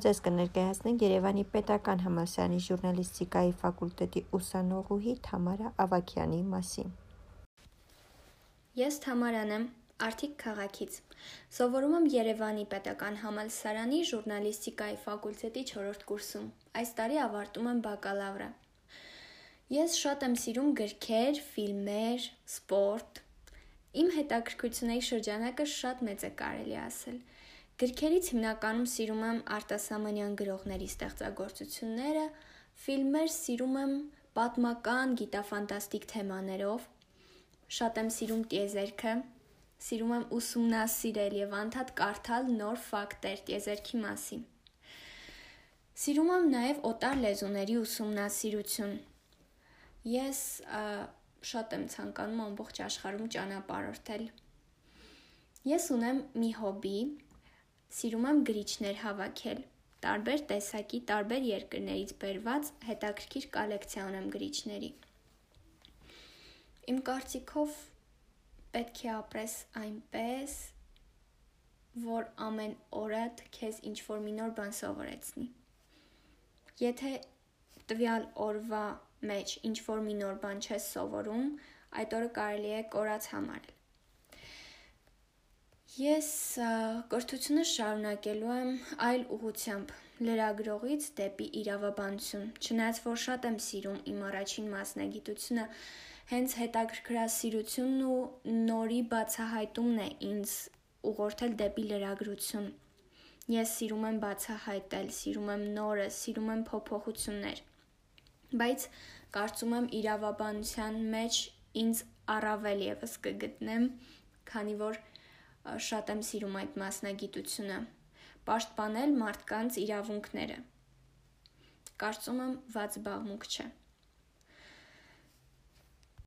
Ձեզ կներկայացնենք Երևանի Պետական համալսարանի ժուրնալիստիկայի ֆակուլտետի ուսանողուհի Թամարա Ավագյանի մասին։ Ես Թամարան եմ, Արթիկ քաղաքից։ Սովորում եմ Երևանի Պետական համալսարանի ժուրնալիստիկայի ֆակուլտետի 4-րդ կուրսում։ Այս տարի ավարտում եմ բակալավրը։ Ես շատ եմ սիրում գրքեր, ֆիլմեր, սպորտ։ Իմ հետաքրքրությունների շրջանակը շատ մեծ է կարելի ասել։ Գրքերից հիմնականում սիրում եմ արտասահմանյան գրողների ստեղծագործությունները, ֆիլմեր սիրում եմ պատմական, գիտաֆանտաստիկ թեմաներով։ Շատ եմ սիրում տիեզերքը, Սիրում եմ ուսումնասիրել եւ անդադ կարդալ նոր ֆակտեր տիեզերքի մասին։ Սիրում եմ նաեւ օտար լեզուների ուսումնասիրություն։ Ես շատ եմ ցանկանում ամբողջ աշխարհում ճանապարհորդել։ Ես ունեմ մի հոբի, սիրում եմ գրիչներ հավաքել տարբեր տեսակի, տարբեր երկրներից բերված հետաքրքիր կոլեկցիա ունեմ գրիչների։ Իմ կարծիքով պետք է ապրես այնպես, որ ամեն օրը քեզ ինչ որ մի նոր բան սովորեցնի։ Եթե տվյալ օրվա մեջ ինչ որ մի նոր բան չես սովորում, այդ օրը կարելի է կորած համարել։ Ես կրթությունը շարունակելու եմ այլ ուղությամբ լրագրողից դեպի իրավաբանություն։ Չնայած որ շատ եմ սիրում իմ առաջին մասնագիտությունը, հենց հետաքրքրասիրությունն ու նորի բացահայտումն է ինձ ուղղորդել դեպի լրագրություն։ Ես սիրում եմ բացահայտել, սիրում եմ նորը, սիրում եմ փոփոխություններ։ Բայց կարծում եմ իրավաբանության մեջ ինձ առավել եւս կգտնեմ, քանի որ շատ եմ սիրում այդ մասնագիտությունը։ Պաշտպանել մարդկանց իրավունքները։ Կարծում եմ, ված զբաղմունք չէ։